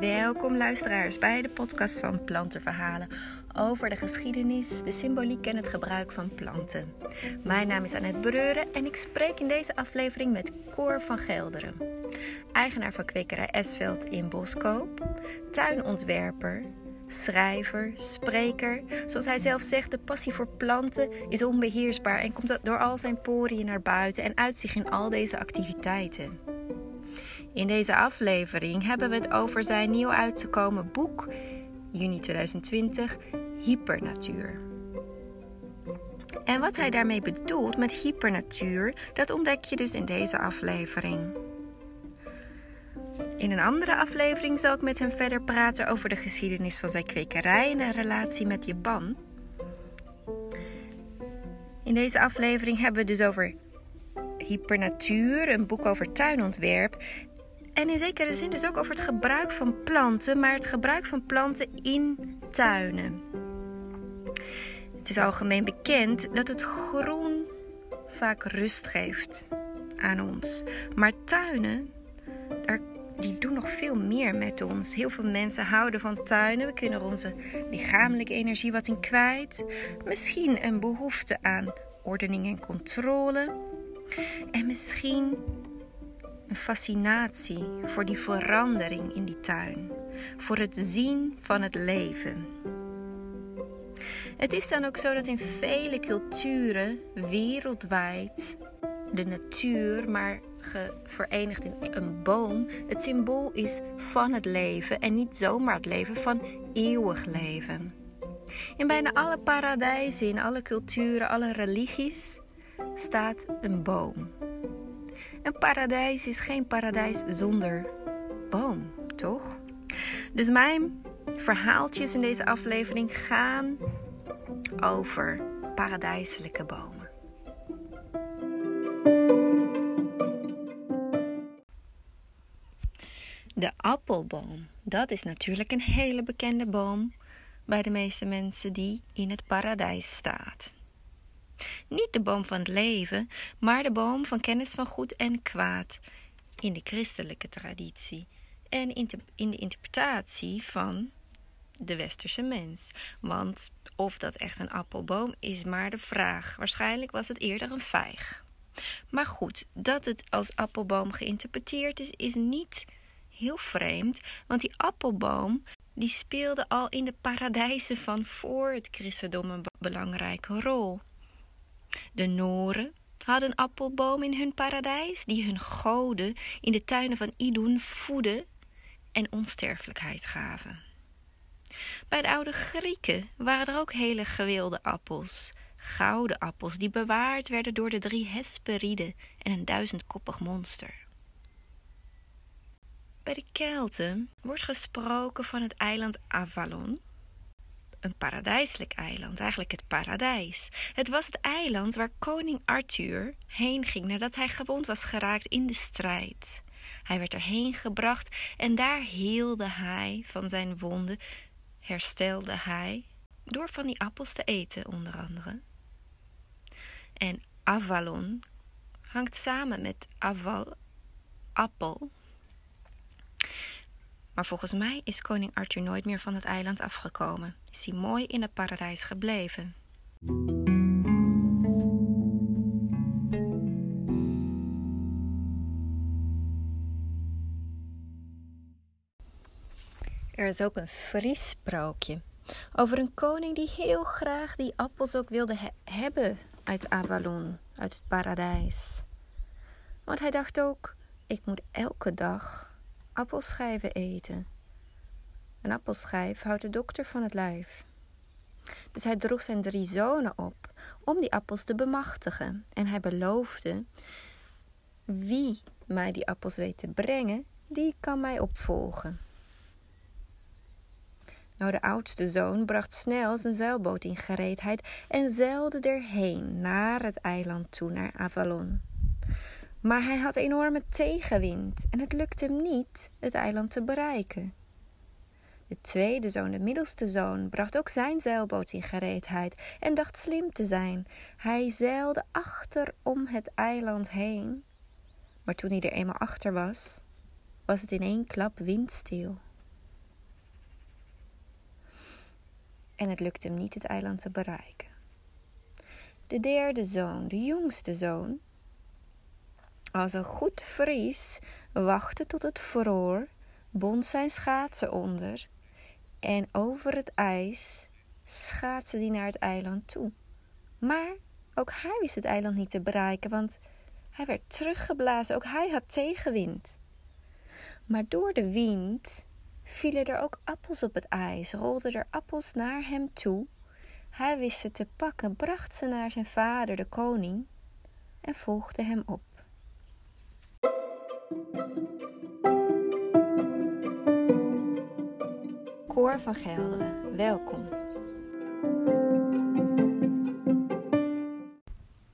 Welkom luisteraars bij de podcast van Plantenverhalen over de geschiedenis, de symboliek en het gebruik van planten. Mijn naam is Annette Breuren en ik spreek in deze aflevering met Cor van Gelderen. Eigenaar van kwekerij Esveld in Boskoop, tuinontwerper, schrijver, spreker. Zoals hij zelf zegt, de passie voor planten is onbeheersbaar en komt door al zijn poriën naar buiten en uit zich in al deze activiteiten. In deze aflevering hebben we het over zijn nieuw uit te komen boek, juni 2020, Hypernatuur. En wat hij daarmee bedoelt met hypernatuur, dat ontdek je dus in deze aflevering. In een andere aflevering zal ik met hem verder praten over de geschiedenis van zijn kwekerij en de relatie met Japan. In deze aflevering hebben we dus over Hypernatuur, een boek over tuinontwerp. En in zekere zin dus ook over het gebruik van planten, maar het gebruik van planten in tuinen. Het is algemeen bekend dat het groen vaak rust geeft aan ons. Maar tuinen, daar die doen nog veel meer met ons. Heel veel mensen houden van tuinen. We kunnen er onze lichamelijke energie wat in kwijt. Misschien een behoefte aan ordening en controle. En misschien een fascinatie voor die verandering in die tuin. Voor het zien van het leven. Het is dan ook zo dat in vele culturen wereldwijd de natuur maar verenigd in een boom het symbool is van het leven en niet zomaar het leven, van eeuwig leven. In bijna alle paradijzen, in alle culturen, alle religies staat een boom. Een paradijs is geen paradijs zonder boom, toch? Dus mijn verhaaltjes in deze aflevering gaan over paradijselijke bomen. De appelboom, dat is natuurlijk een hele bekende boom bij de meeste mensen die in het paradijs staat. Niet de boom van het leven, maar de boom van kennis van goed en kwaad in de christelijke traditie en in de interpretatie van de westerse mens. Want of dat echt een appelboom is maar de vraag. Waarschijnlijk was het eerder een vijg. Maar goed, dat het als appelboom geïnterpreteerd is, is niet heel vreemd, want die appelboom die speelde al in de paradijzen van voor het christendom een belangrijke rol. De Noren hadden een appelboom in hun paradijs die hun goden in de tuinen van Idun voedden en onsterfelijkheid gaven. Bij de oude Grieken waren er ook hele gewilde appels, gouden appels die bewaard werden door de drie Hesperiden en een duizendkoppig monster. Bij de Kelten wordt gesproken van het eiland Avalon. Een paradijselijk eiland, eigenlijk het paradijs. Het was het eiland waar koning Arthur heen ging nadat hij gewond was geraakt in de strijd. Hij werd erheen gebracht en daar heelde hij van zijn wonden, herstelde hij door van die appels te eten, onder andere. En Avalon hangt samen met Aval, appel, maar volgens mij is koning Arthur nooit meer van het eiland afgekomen. Is hij mooi in het paradijs gebleven. Er is ook een Fries sprookje over een koning die heel graag die appels ook wilde hebben uit Avalon, uit het paradijs. Want hij dacht ook: ik moet elke dag appelschijven eten. Een appelschijf houdt de dokter van het lijf. Dus hij droeg zijn drie zonen op om die appels te bemachtigen. En hij beloofde: Wie mij die appels weet te brengen, die kan mij opvolgen. Nou, de oudste zoon bracht snel zijn zeilboot in gereedheid en zeilde erheen naar het eiland toe, naar Avalon. Maar hij had enorme tegenwind en het lukte hem niet het eiland te bereiken. De tweede zoon, de middelste zoon, bracht ook zijn zeilboot in gereedheid en dacht slim te zijn. Hij zeilde achter om het eiland heen. Maar toen hij er eenmaal achter was, was het in één klap windstil. En het lukte hem niet het eiland te bereiken. De derde zoon, de jongste zoon, als een goed Fries, wachtte tot het vroor, bond zijn schaatsen onder en over het ijs schaatste hij naar het eiland toe. Maar ook hij wist het eiland niet te bereiken, want hij werd teruggeblazen. Ook hij had tegenwind. Maar door de wind vielen er ook appels op het ijs, rolden er appels naar hem toe. Hij wist ze te pakken, bracht ze naar zijn vader, de koning, en volgde hem op. Koor van Gelderen, welkom.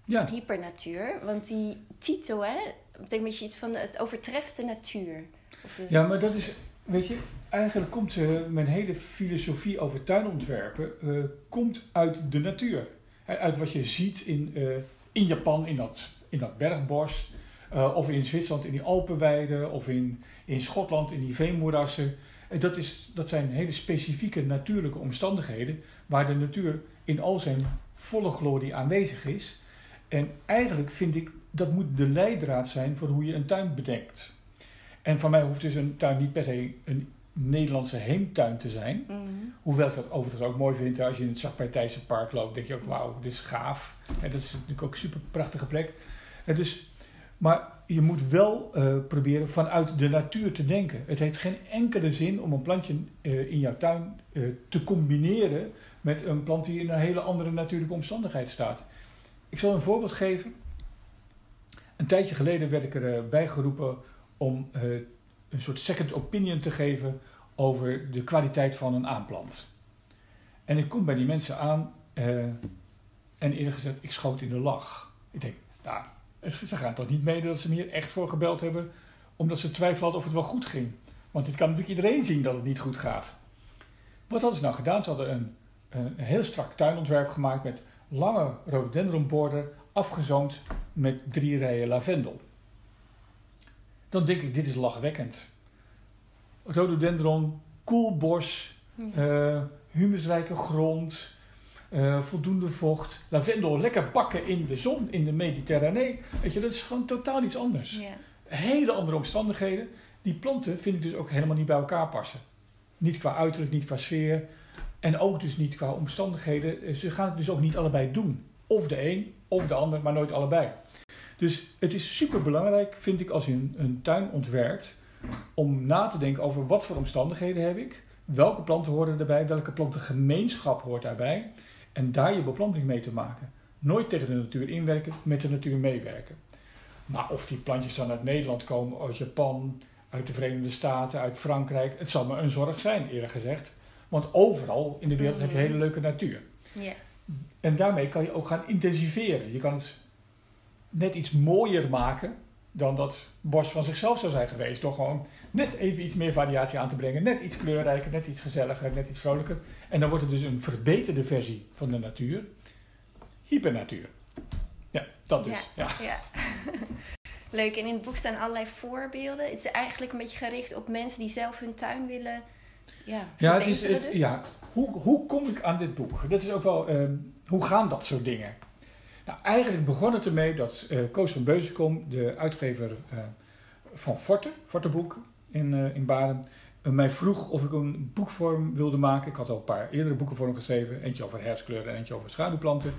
Ja, Hypernatuur, want die titel, hè, betekent een beetje iets van het overtreft de natuur. Of de- ja, maar dat is, weet je, eigenlijk komt eh, mijn hele filosofie over tuinontwerpen eh, komt uit de natuur. Uit wat je ziet in, eh, in Japan, in dat, in dat bergbos, eh, of in Zwitserland in die Alpenweiden, of in, in Schotland in die veenmoerassen. En dat, is, dat zijn hele specifieke natuurlijke omstandigheden waar de natuur in al zijn volle glorie aanwezig is. En eigenlijk vind ik dat moet de leidraad zijn voor hoe je een tuin bedenkt. En voor mij hoeft dus een tuin niet per se een Nederlandse heemtuin te zijn. Mhm. Hoewel ik dat overigens ook mooi vind. Als je in het Zakpartijse park loopt, denk je ook, wauw, dit is gaaf. En dat is natuurlijk ook een super prachtige plek. En dus, maar je moet wel eh, proberen vanuit de natuur te denken. Het heeft geen enkele zin om een plantje eh, in jouw tuin eh, te combineren met een plant die in een hele andere natuurlijke omstandigheid staat. Ik zal een voorbeeld geven. Een tijdje geleden werd ik erbij geroepen om een soort second opinion te geven over de kwaliteit van een aanplant. En ik kom bij die mensen aan en eerlijk gezegd, ik schoot in de lach. Ik denk, nou, ze gaan toch niet mee dat ze me hier echt voor gebeld hebben, omdat ze twijfelen hadden of het wel goed ging. Want dit kan natuurlijk iedereen zien dat het niet goed gaat. Wat hadden ze nou gedaan? Ze hadden een, een heel strak tuinontwerp gemaakt met lange rhododendronborden, afgezoomd met drie rijen lavendel. Dan denk ik, dit is lachwekkend. Rhododendron, koel bos, Ja. eh, humusrijke grond, eh, voldoende vocht. Lavendel lekker bakken in de zon, in de Mediterranee. Weet je, dat is gewoon totaal iets anders. Hele andere omstandigheden. Die planten vind ik dus ook helemaal niet bij elkaar passen. Niet qua uiterlijk, niet qua sfeer. En ook dus niet qua omstandigheden. Eh, Ze gaan het dus ook niet allebei doen. Of de een, of de ander, maar nooit allebei. Dus het is super belangrijk, vind ik, als je een, een tuin ontwerpt, om na te denken over wat voor omstandigheden heb ik, welke planten horen erbij, welke plantengemeenschap hoort daarbij, en daar je beplanting mee te maken. Nooit tegen de natuur inwerken, met de natuur meewerken. Maar of die plantjes dan uit Nederland komen, uit Japan, uit de Verenigde Staten, uit Frankrijk, het zal me een zorg zijn, eerlijk gezegd. Want overal in de wereld heb je hele leuke natuur. En daarmee kan je ook gaan intensiveren. Je kan het net iets mooier maken dan dat bos van zichzelf zou zijn geweest. Door gewoon net even iets meer variatie aan te brengen. Net iets kleurrijker, net iets gezelliger, net iets vrolijker. En dan wordt het dus een verbeterde versie van de natuur. Hypernatuur. Ja, dat dus. Ja. Ja. Leuk, en in het boek staan allerlei voorbeelden. Het is eigenlijk een beetje gericht op mensen die zelf hun tuin willen ja, Ja, het is, verbeteren het- dus. ja. Hoe, hoe kom ik aan dit boek? Dat is ook wel, ehm, hoe gaan dat soort dingen? Nou, eigenlijk begon het ermee dat eh, Koos van Beuzenkom, de uitgever eh, van Forte, Forteboek in, eh, in Baren, eh, mij vroeg of ik een boekvorm wilde maken. Ik had al een paar eerdere boeken voor hem geschreven. Eentje over herfstkleuren en eentje over schaduwplanten.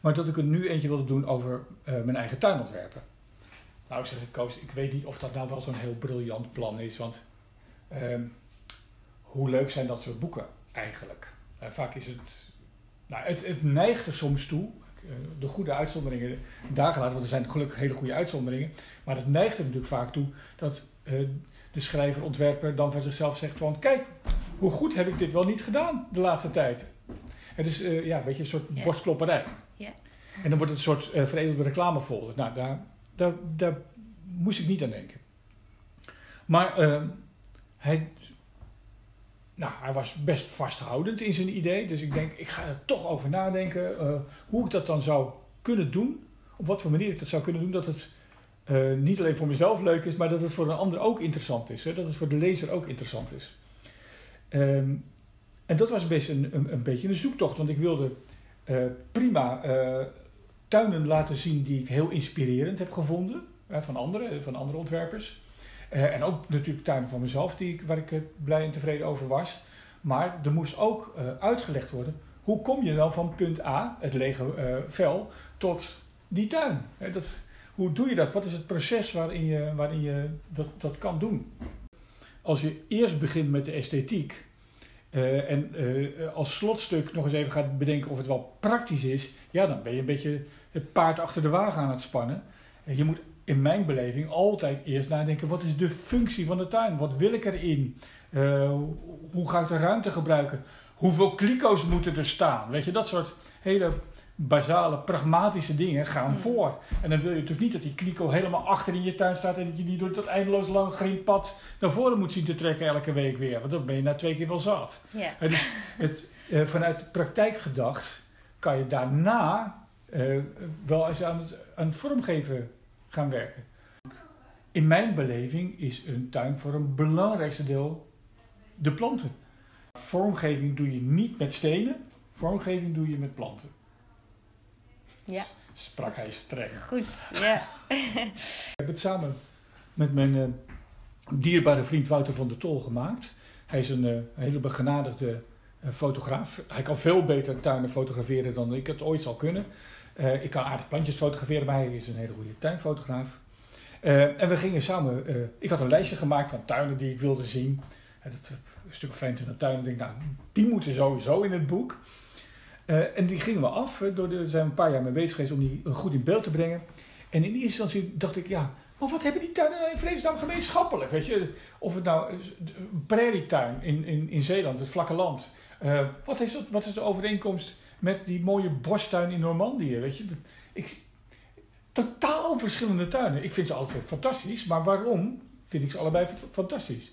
Maar dat ik er nu eentje wilde doen over mijn eigen tuinontwerpen. Nou, ik zeg, Koos, ik weet niet of dat nou wel zo'n heel briljant plan is. Want ehm, hoe leuk zijn dat soort boeken eigenlijk? Vaak is het, nou, het, het neigt er soms toe, de goede uitzonderingen daar gelaten, want er zijn gelukkig hele goede uitzonderingen, maar het neigt er natuurlijk vaak toe dat eh, de schrijver, ontwerper dan van zichzelf zegt van, kijk, hoe goed heb ik dit wel niet gedaan de laatste tijd. Het is eh, ja, een beetje een soort Ja. borstklopperij. En dan wordt het een soort eh, veredelde reclamefolder. Nou, daar, daar, daar moest ik niet aan denken. Maar eh, hij nou, hij was best vasthoudend in zijn idee. Dus ik denk, ik ga er toch over nadenken uh, hoe ik dat dan zou kunnen doen. Op wat voor manier ik dat zou kunnen doen. Dat het uh, niet alleen voor mezelf leuk is, maar dat het voor een ander ook interessant is. Hè? Dat het voor de lezer ook interessant is. Um, en dat was best een, een, een, beetje een zoektocht. Want ik wilde uh, prima tuinen laten zien die ik heel inspirerend heb gevonden. van, andere, van andere ontwerpers. Uh, en ook natuurlijk tuinen van mezelf, die waar ik uh, blij en tevreden over was. Maar er moest ook uh, uitgelegd worden, hoe kom je dan van punt A, het lege vel, tot die tuin? dat, hoe doe je dat? Wat is het proces waarin je, waarin je dat, dat kan doen? Als je eerst begint met de esthetiek en als slotstuk nog eens even gaat bedenken of het wel praktisch is, ja, dan ben je een beetje het paard achter de wagen aan het spannen. Je moet in mijn beleving altijd eerst nadenken: wat is de functie van de tuin? Wat wil ik erin? Uh, hoe ga ik de ruimte gebruiken? Hoeveel kliko's moeten er staan? Weet je, dat soort hele basale, pragmatische dingen gaan hmm. voor. En dan wil je natuurlijk niet dat die kliko helemaal achter in je tuin staat en dat je die door dat eindeloos lang greenpad naar voren moet zien te trekken elke week weer. Want dan ben je na twee keer wel zat. Yeah. Dus het, uh, vanuit de praktijk gedacht kan je daarna uh, wel eens aan het, aan het vormgeven gaan werken. In mijn beleving is een tuin voor een belangrijkste deel de planten. Vormgeving doe je niet met stenen, vormgeving doe je met planten. Ja. Sprak hij streng. Goed, ja. ik heb het samen met mijn uh, dierbare vriend Wouter van der Tol gemaakt. Hij is een uh, hele begenadigde uh, fotograaf. Hij kan veel beter tuinen fotograferen dan ik het ooit zal kunnen. Uh, ik kan aardig plantjes fotograferen, maar hij is een hele goede tuinfotograaf. Uh, en we gingen samen, uh, ik had een lijstje gemaakt van tuinen die ik wilde zien. En dat een stuk of 25 tuinen. Denk, nou, die moeten sowieso in het boek. en die gingen we af. Door zijn een paar jaar mee bezig geweest om die goed in beeld te brengen. En in eerste instantie dacht ik, ja, maar wat hebben die tuinen nou in Vreesdam gemeenschappelijk? Weet je, of het nou een prairietuin in, in, in Zeeland, het vlakke land. wat, is het, wat is de overeenkomst met die mooie bostuin in Normandië. Weet je, ik, totaal verschillende tuinen. Ik vind ze altijd fantastisch, maar waarom vind ik ze allebei fantastisch?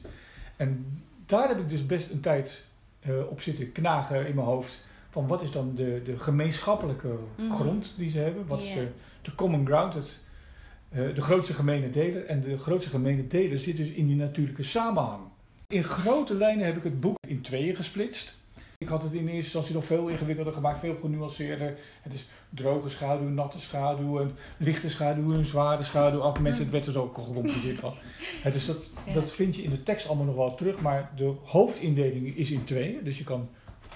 En daar heb ik dus best een tijd uh, op zitten knagen in mijn hoofd. Van wat is dan de, de gemeenschappelijke mhm. grond die ze hebben? Wat is de, de common ground? Het, uh, de grootste gemene deler. En de grootste gemene deler zit dus in die natuurlijke samenhang. In grote lijnen heb ik het boek in tweeën gesplitst. Ik had het in eerste instantie nog veel ingewikkelder gemaakt, veel genuanceerder. Het is droge schaduw, natte schaduw, een lichte schaduw, een zware schaduw. Elke mensen, het werd er zo gecompliceerd van. dus dat, dat vind je in de tekst allemaal nog wel terug, maar de hoofdindeling is in tweeën. Dus je kan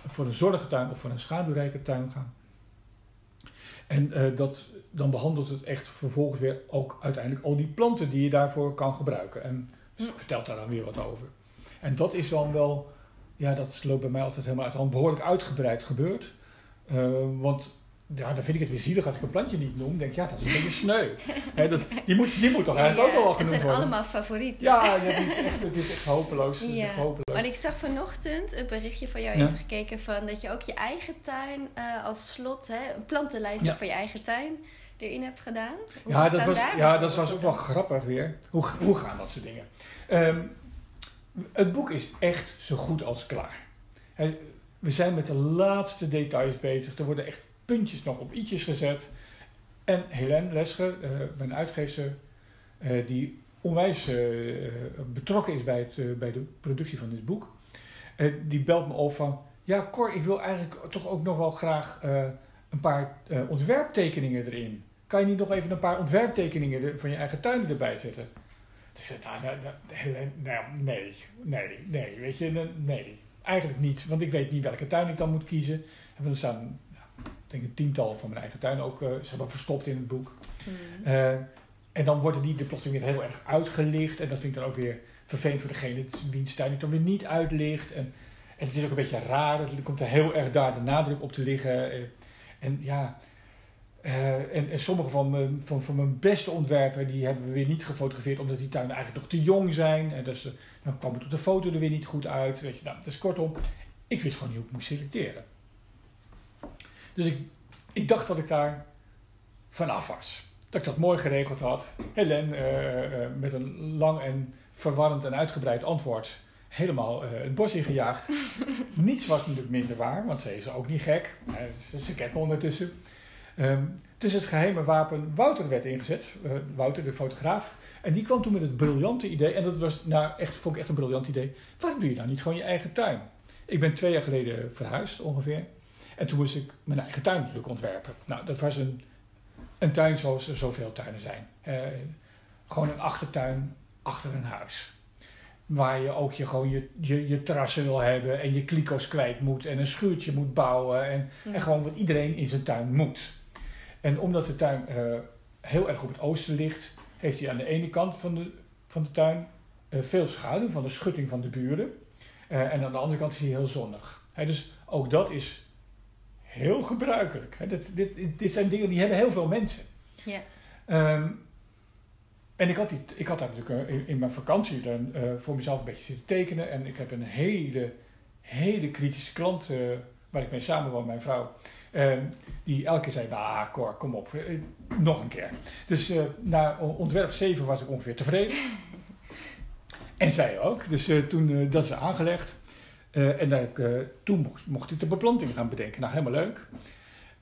voor een zorgentuin of voor een schaduwrijke tuin gaan. En uh, dat, dan behandelt het echt vervolgens weer ook uiteindelijk al die planten die je daarvoor kan gebruiken. En vertelt daar dan weer wat over. En dat is dan wel ja, dat loopt bij mij altijd helemaal uit hand. Behoorlijk uitgebreid gebeurd. Uh, want ja, dan vind ik het weer zielig als ik een plantje niet noem. denk ja, dat is een beetje sneu. dat, die, moet, die moet toch eigenlijk ook wel genoemd worden. Het zijn allemaal favorieten. Ja, ja het, is echt, het is echt hopeloos. Ja. Echt hopeloos. Maar ik zag vanochtend een berichtje van jou even gekeken van dat je ook je eigen tuin uh, als slot, hè, een plantenlijst voor je eigen tuin erin hebt gedaan. Hoe ja, dat was, ja, dat was ook wel grappig weer. Hoe, hoe gaan dat soort dingen? Um, het boek is echt zo goed als klaar. We zijn met de laatste details bezig. Er worden echt puntjes nog op i'tjes gezet. En Helene Lesger, uh, mijn uitgever, uh, die onwijs uh, betrokken is bij, het, bij de productie van dit boek, die belt me op van: Ja, Cor, ik wil eigenlijk toch ook nog wel graag een paar ontwerptekeningen erin. Kan je niet nog even een paar ontwerptekeningen van je eigen tuin erbij zetten? Dus nou, nou, nou, nee, nee, nee, weet je, nee, eigenlijk niet. Want ik weet niet welke tuin ik dan moet kiezen. En er staan, ik denk een tiental van mijn eigen tuin ook, uh, ze hebben verstopt in het boek. Mm. Uh, en dan worden die er plotseling weer heel erg uitgelicht. En dat vind ik dan ook weer vervelend voor degene wiens tuin ik dan weer niet uitlicht. En, en het is ook een beetje raar, er komt er heel erg daar de nadruk op te liggen. En ja, uh, en, en, sommige van mijn, van, van mijn beste ontwerpen die hebben we weer niet gefotografeerd omdat die tuinen eigenlijk nog te jong zijn. En dus, dan kwam het op de foto er weer niet goed uit. Weet je, nou, dus kortom, ik wist gewoon niet hoe ik moest selecteren. Dus ik, ik dacht dat ik daar vanaf was. Dat ik dat mooi geregeld had. Helen uh, uh, met een lang en verwarrend en uitgebreid antwoord helemaal eh, het bos ingejaagd. Niets was natuurlijk minder waar, want ze is ook niet gek. Ze kent me ondertussen. Um, dus het geheime wapen Wouter werd ingezet. Uh, Wouter, de fotograaf. En die kwam toen met het briljante idee. En dat was, nou, echt, vond ik echt een briljant idee. Waarom doe je nou niet gewoon je eigen tuin? Ik ben twee jaar geleden verhuisd ongeveer. En toen moest ik mijn eigen tuin natuurlijk ontwerpen. Nou, dat was een, een tuin zoals er zoveel tuinen zijn. Uh, gewoon een achtertuin achter een huis. Waar je ook je, gewoon je, je, je terrassen wil hebben en je kliko's kwijt moet en een schuurtje moet bouwen. En, en gewoon wat iedereen in zijn tuin moet. En omdat de tuin uh, heel erg op het oosten ligt, heeft hij aan de ene kant van de, van de tuin uh, veel schaduw van de schutting van de buren. Uh, en aan de andere kant is hij heel zonnig. He, dus ook dat is heel gebruikelijk. He, dit, dit, dit zijn dingen die hebben heel veel mensen. Ja. Um, en ik had, die, ik had daar natuurlijk in, in mijn vakantie dan, uh, voor mezelf een beetje zitten tekenen. En ik heb een hele, hele kritische klant, waar ik mee samen woon, mijn vrouw. Uh, die elke keer zei, ah Cor, kom op, nog een keer. Dus na ontwerp 7 was ik ongeveer tevreden. en zij ook. Dus toen dat is aangelegd. en daar ik, toen mocht, mocht ik de beplanting gaan bedenken. Nou, helemaal leuk.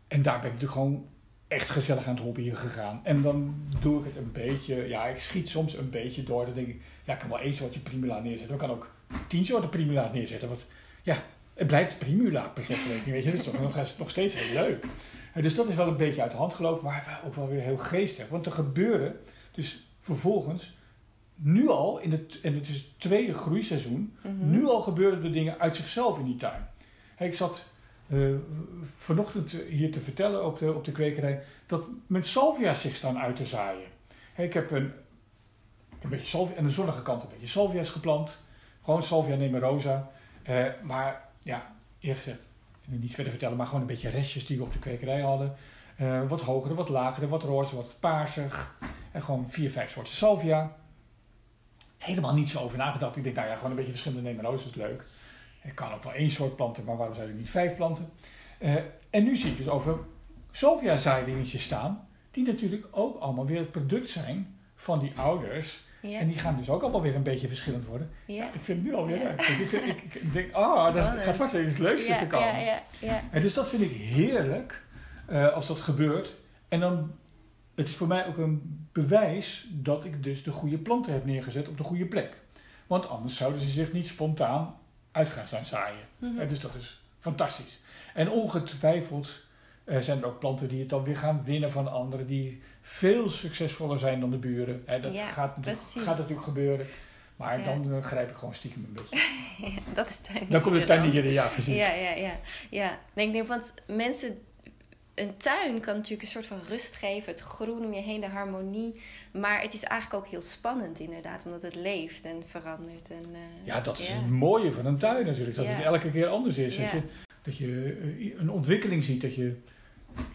En daar ben ik natuurlijk gewoon echt gezellig aan het hobbyen gegaan. En dan doe ik het een beetje, ja, ik schiet soms een beetje door. Dan denk ik, ja, ik kan wel één soortje primula neerzetten. Ik kan ook tien soorten primula neerzetten. Want ja, het blijft primula per slotverrekening, weet je. Dat is toch nog, nog steeds heel leuk. En dus dat is wel een beetje uit de hand gelopen, maar ook wel weer heel geestig. Want er gebeuren dus vervolgens nu al, in het, en het is het tweede groeiseizoen, mm -hmm. nu al gebeuren er dingen uit zichzelf in die tuin. ik zat uh, vanochtend hier te vertellen op de, op de kwekerij dat mijn salvia's zich staan uit te zaaien. Hey, ik heb een, een beetje salvia, aan de zonnige kant een beetje salvia's geplant. Gewoon salvia nemerosa. Uh, maar ja, eerlijk gezegd, niet verder vertellen, maar gewoon een beetje restjes die we op de kwekerij hadden. Uh, wat hogere, wat lagere, wat roze, wat paarsig. En gewoon vier, vijf soorten salvia. Helemaal niet zo over nagedacht. Ik denk, nou ja, gewoon een beetje verschillende nemerosa is leuk. Ik kan ook wel één soort planten, maar waarom zou je niet vijf planten? Uh, en nu zie ik dus over Sofia-zaaidingetjes staan, die natuurlijk ook allemaal weer het product zijn van die ouders. Ja. En die gaan dus ook allemaal weer een beetje verschillend worden. Ja. ik vind het nu alweer leuk. Ik, vind, ik, denk, oh, dat gaat vast even het leukste te komen. Ja, ja, ja. En dus dat vind ik heerlijk uh, als dat gebeurt. En dan, het is voor mij ook een bewijs dat ik dus de goede planten heb neergezet op de goede plek. Want anders zouden ze zich niet spontaan uit gaan staan zaaien. Mm -hmm. dus dat is fantastisch. En ongetwijfeld uh, zijn er ook planten die het dan weer gaan winnen van anderen, die veel succesvoller zijn dan de buren. Hè, dat ja, gaat, gaat natuurlijk gebeuren. Maar Ja. dan uh, grijp ik gewoon stiekem een beetje. Ja, dat is tuinieren. Dan komt de tuinieren, ja precies. Ja, ja, ja. ja. Nee, ik denk, want mensen... Een tuin kan natuurlijk een soort van rust geven. Het groen om je heen, de harmonie. Maar het is eigenlijk ook heel spannend inderdaad. Omdat het leeft en verandert. En, uh, Ja, dat is het mooie van een tuin natuurlijk. Dat het elke keer anders is. Dat je, dat je eh, een ontwikkeling ziet. Dat je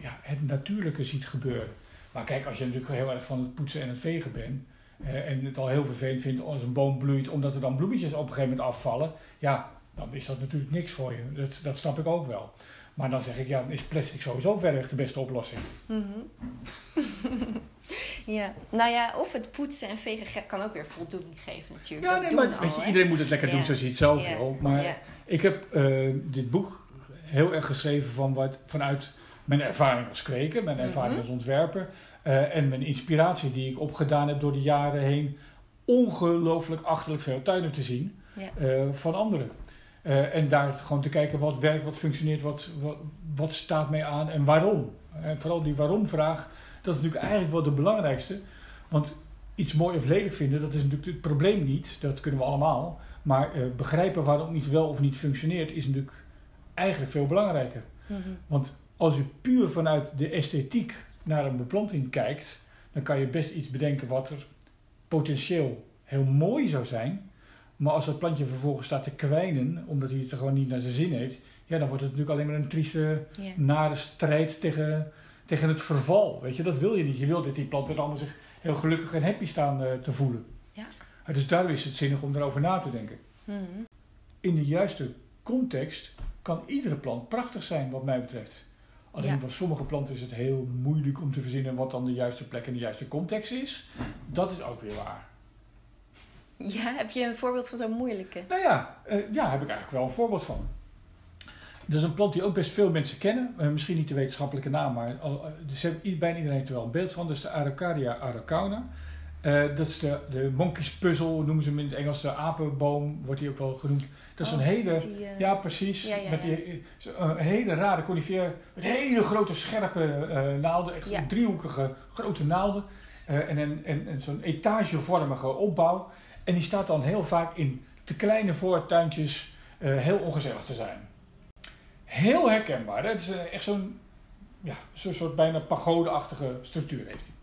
ja, het natuurlijke ziet gebeuren. Maar kijk, als je natuurlijk heel erg van het poetsen en het vegen bent. eh, en het al heel vervelend vindt als een boom bloeit. Omdat er dan bloemetjes op een gegeven moment afvallen. Ja, dan is dat natuurlijk niks voor je. Dat, dat snap ik ook wel. Maar dan zeg ik, ja, dan is plastic sowieso verreweg de beste oplossing. Mhm. ja, nou ja, of het poetsen en vegen ge- kan ook weer voldoening geven natuurlijk. Ja, dat nee, maar al, je, iedereen moet het lekker doen zoals hij het zelf Ja. wil. Maar Ja. ik heb eh, dit boek heel erg geschreven van wat, vanuit mijn ervaring als kweker, mijn ervaring Mhm. als ontwerper eh, en mijn inspiratie die ik opgedaan heb door de jaren heen. Ongelooflijk achterlijk veel tuinen te zien Ja. eh, van anderen. Eh, en daar gewoon te kijken wat werkt, wat functioneert, wat, wat, wat staat mij aan en waarom. En vooral die waarom-vraag, dat is natuurlijk eigenlijk wel de belangrijkste. Want iets mooi of lelijk vinden, dat is natuurlijk het probleem niet. Dat kunnen we allemaal. Maar begrijpen waarom iets wel of niet functioneert, is natuurlijk eigenlijk veel belangrijker. Mhm. Want als je puur vanuit de esthetiek naar een beplanting kijkt, dan kan je best iets bedenken wat er potentieel heel mooi zou zijn. Maar als dat plantje vervolgens staat te kwijnen, omdat hij het er gewoon niet naar zijn zin heeft, ja, dan wordt het natuurlijk alleen maar een trieste, nare strijd tegen, tegen het verval. Weet je, dat wil je niet. Je wil dat die planten allemaal zich heel gelukkig en happy staan eh, te voelen. Ja. Dus daarom is het zinnig om erover na te denken. Mhm. In de juiste context kan iedere plant prachtig zijn, wat mij betreft. Alleen Ja. voor sommige planten is het heel moeilijk om te verzinnen wat dan de juiste plek en de juiste context is. Dat is ook weer waar. Ja, heb je een voorbeeld van zo'n moeilijke? Nou ja, uh, ja, heb ik eigenlijk wel een voorbeeld van. Dat is een plant die ook best veel mensen kennen. Uh, misschien niet de wetenschappelijke naam, maar al, dus bijna iedereen heeft er wel een beeld van. Dat is de Araucaria araucana. Uh, dat is de, de monkeys puzzle, noemen ze hem in het Engels. De apenboom wordt die ook wel genoemd. Dat is oh, een hele... Die, uh... Ja, precies. Ja, ja, met die, een hele rare conifeer. Met hele grote scherpe uh, naalden. Echt driehoekige grote naalden. en, en, en, en zo'n etagevormige opbouw. En die staat dan heel vaak in te kleine voortuintjes heel ongezellig te zijn. Heel herkenbaar. Hè? Het is echt zo'n ja, zo'n soort bijna pagodeachtige structuur heeft hij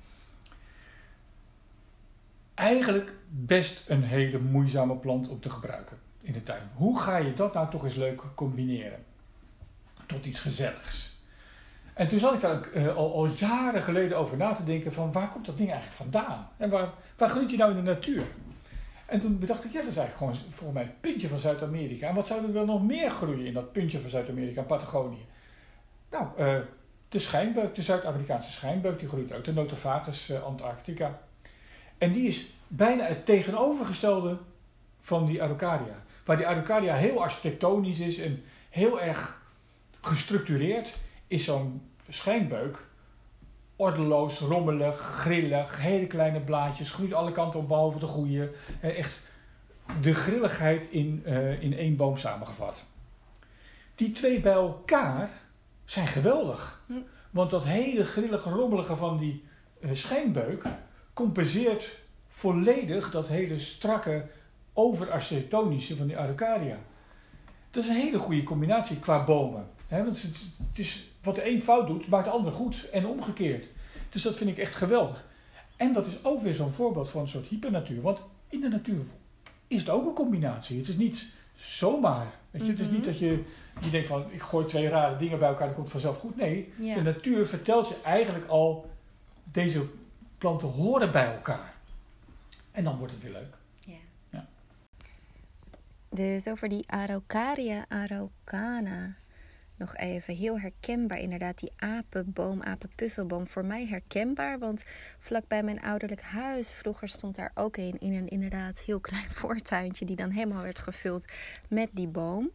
eigenlijk best een hele moeizame plant om te gebruiken in de tuin. Hoe ga je dat nou toch eens leuk combineren? Tot iets gezelligs. En toen zat ik daar ook, uh, al, al, jaren geleden over na te denken van waar komt dat ding eigenlijk vandaan? En waar, waar groeit je nou in de natuur? En toen bedacht ik, ja, dat is eigenlijk gewoon voor mij puntje van Zuid-Amerika. En wat zou er dan nog meer groeien in dat puntje van Zuid-Amerika, Patagonië? Nou, uh, de schijnbeuk, de Zuid-Amerikaanse schijnbeuk, die groeit uit de Notophagus, uh, Antarctica. En die is bijna het tegenovergestelde van die Araucaria. Waar die Araucaria heel architectonisch is en heel erg gestructureerd, is zo'n schijnbeuk ordeloos, rommelig, grillig, hele kleine blaadjes, groeit alle kanten op behalve de goede. Echt de grilligheid in, uh, in één boom samengevat. Die twee bij elkaar zijn geweldig. Hm. Want dat hele grillige, rommelige van die uh, schijnbeuk compenseert volledig dat hele strakke overarchitectonische van die Araucaria. Dat is een hele goede combinatie qua bomen. He, want het, het, is, wat de een fout doet, maakt de ander goed en omgekeerd. Dus dat vind ik echt geweldig. En dat is ook weer zo'n voorbeeld van een soort hypernatuur. Want in de natuur is het ook een combinatie. Het is niet zomaar. Weet je? Het is niet mhm. dat je, je denkt van ik gooi twee rare dingen bij elkaar en komt vanzelf goed. Nee, de natuur vertelt je eigenlijk al deze planten horen bij elkaar. En dan wordt het weer leuk. Ja. ja. Dus over die Araucaria araucana nog even. Heel herkenbaar inderdaad, die apenboom, apenpuzzelboom. Voor mij herkenbaar, want vlakbij mijn ouderlijk huis... vroeger stond daar ook een in een inderdaad heel klein voortuintje... die dan helemaal werd gevuld met die boom.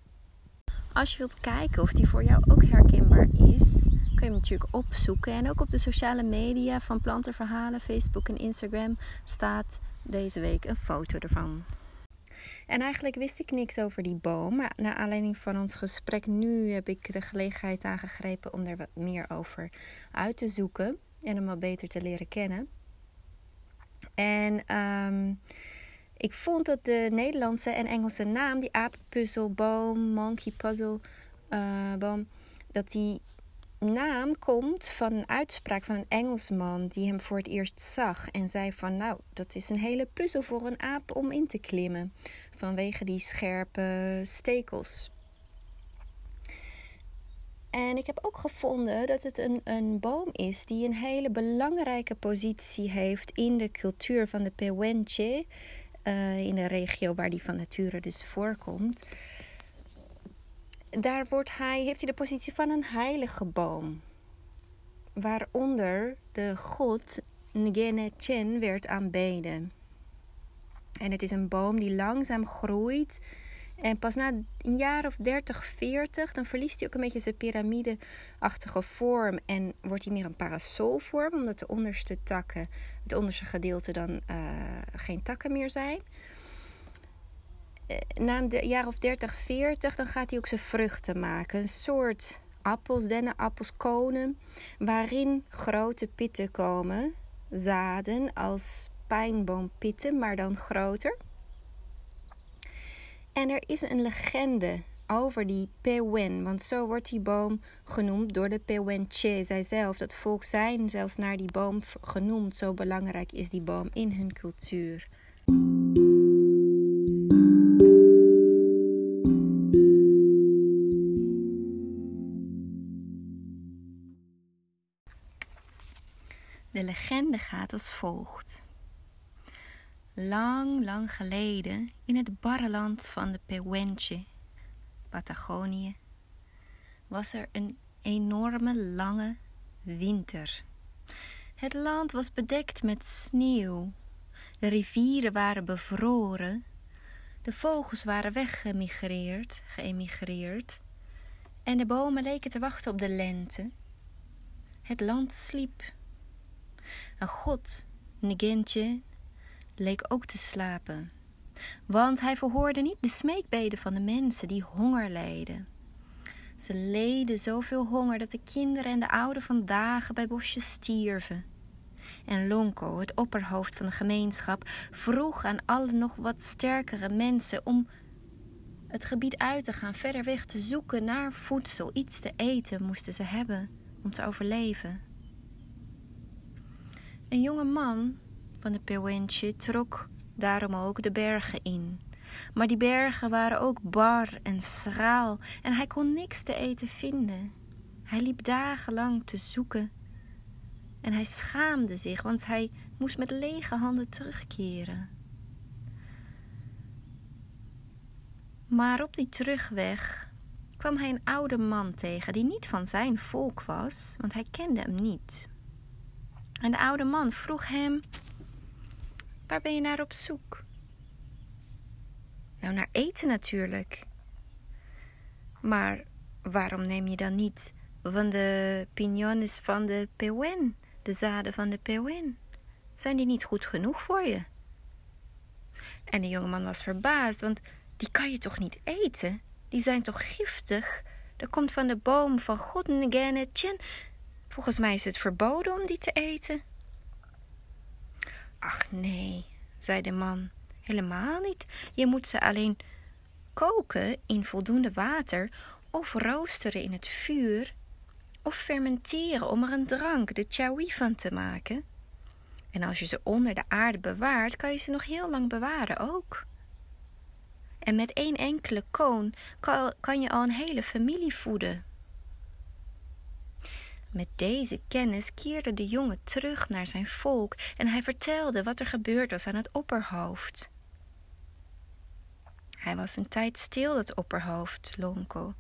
Als je wilt kijken of die voor jou ook herkenbaar is, kun je hem natuurlijk opzoeken. En ook op de sociale media van Plantenverhalen, Facebook en Instagram, staat deze week een foto ervan. En eigenlijk wist ik niks over die boom, maar naar aanleiding van ons gesprek nu heb ik de gelegenheid aangegrepen om er wat meer over uit te zoeken en hem wat beter te leren kennen. En um, ik vond dat de Nederlandse en Engelse naam, die apenpuzzelboom, monkey puzzle uh, boom, dat die naam komt van een uitspraak van een Engelsman die hem voor het eerst zag en zei van nou, dat is een hele puzzel voor een aap om in te klimmen vanwege die scherpe stekels. En ik heb ook gevonden dat het een, een boom is die een hele belangrijke positie heeft in de cultuur van de Pewenche uh, in de regio waar die van nature dus voorkomt. Daar wordt hij, heeft hij de positie van een heilige boom. Waaronder de god Ngene Chen werd aanbeden. En het is een boom die langzaam groeit. En pas na een jaar of 30, 40, dan verliest hij ook een beetje zijn piramideachtige vorm. En wordt hij meer een parasolvorm, omdat de onderste takken, het onderste gedeelte dan uh, geen takken meer zijn. Uh, na een jaar of 30, 40, dan gaat hij ook zijn vruchten maken. Een soort appels, dennenappels, konen, waarin grote pitten komen. Zaden als pijnboompitten, maar dan groter. En er is een legende over die Pewen, want zo wordt die boom genoemd door de Pewenche. Zij zelf, dat volk zijn zelfs naar die boom genoemd. Zo belangrijk is die boom in hun cultuur. De legende gaat als volgt. Lang, lang geleden, in het barre land van de Pehuenche, Patagonië, was er een enorme lange winter. Het land was bedekt met sneeuw De rivieren waren bevroren. De vogels waren weggemigreerd, geëmigreerd. En de bomen leken te wachten op de lente. Het land sliep. En God, Negentje, leek ook te slapen. Want hij verhoorde niet de smeekbeden van de mensen die honger leden. Ze leden zoveel honger dat de kinderen en de ouden van dagen bij bosjes stierven. En Lonko, het opperhoofd van de gemeenschap, vroeg aan alle nog wat sterkere mensen om het gebied uit te gaan, verder weg te zoeken naar voedsel. Iets te eten moesten ze hebben om te overleven. Een jonge man van de Pewentje trok daarom ook de bergen in. Maar die bergen waren ook bar en schraal en hij kon niks te eten vinden. Hij liep dagenlang te zoeken en hij schaamde zich, want hij moest met lege handen terugkeren. Maar op die terugweg kwam hij een oude man tegen die niet van zijn volk was, want hij kende hem niet. En de oude man vroeg hem: Waar ben je naar op zoek? Nou, naar eten natuurlijk. Maar waarom neem je dan niet van de pignons van de Pewen, de zaden van de Pewen? Zijn die niet goed genoeg voor je? En de jongeman was verbaasd, want die kan je toch niet eten? Die zijn toch giftig? Dat komt van de boom van God Chen. Volgens mij is het verboden om die te eten. Ach nee, zei de man, helemaal niet. Je moet ze alleen koken in voldoende water of roosteren in het vuur of fermenteren om er een drank, de chawi, van te maken. En als je ze onder de aarde bewaart, kan je ze nog heel lang bewaren ook. En met één enkele koon kan je al een hele familie voeden. Met deze kennis keerde de jongen terug naar zijn volk en hij vertelde wat er gebeurd was aan het opperhoofd. Hij was een tijd stil, dat opperhoofd, Lonko,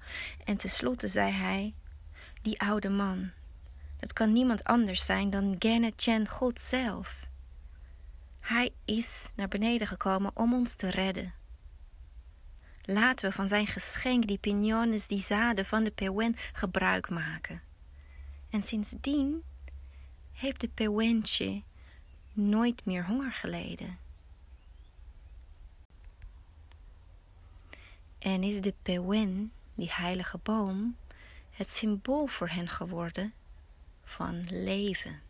en tenslotte zei hij: Die oude man, dat kan niemand anders zijn dan Gene Chen, God zelf. Hij is naar beneden gekomen om ons te redden. Laten we van zijn geschenk, die pignones, die zaden van de Pewen, gebruik maken. En sindsdien heeft de Pewentje nooit meer honger geleden. En is de Pewen, die heilige boom, het symbool voor hen geworden van leven.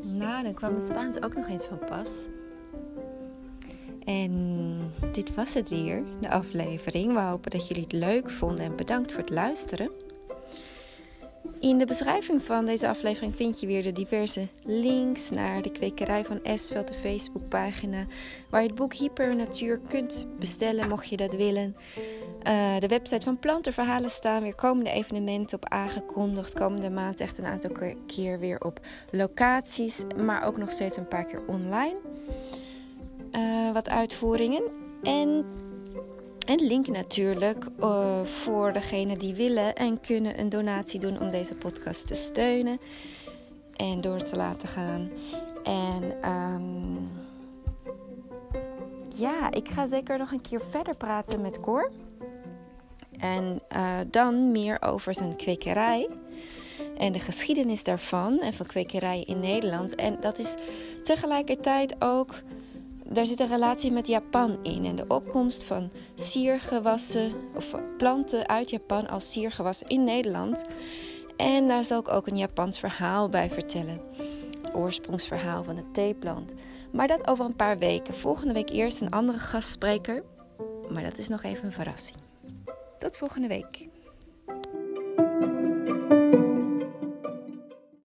Nou, dan kwam het Spaans ook nog eens van pas. En dit was het weer, de aflevering. We hopen dat jullie het leuk vonden en bedankt voor het luisteren. In de beschrijving van deze aflevering vind je weer de diverse links naar de kwekerij van Esveld, de Facebookpagina, waar je het boek Hypernatuur kunt bestellen mocht je dat willen. Uh, de website van Plantenverhalen staan weer komende evenementen op aangekondigd. Komende maand echt een aantal keer weer op locaties, maar ook nog steeds een paar keer online. Uh, wat uitvoeringen. En een link natuurlijk uh, voor degenen die willen en kunnen een donatie doen om deze podcast te steunen en door te laten gaan. En um, ja, ik ga zeker nog een keer verder praten met Cor. En uh, dan meer over zijn kwekerij en de geschiedenis daarvan en van kwekerijen in Nederland. En dat is tegelijkertijd ook daar zit een relatie met Japan in en de opkomst van siergewassen of planten uit Japan als siergewassen in Nederland. En daar zal ik ook een Japans verhaal bij vertellen. Oorsprongsverhaal van de theeplant. Maar dat over een paar weken. Volgende week eerst een andere gastspreker. Maar dat is nog even een verrassing. Tot volgende week.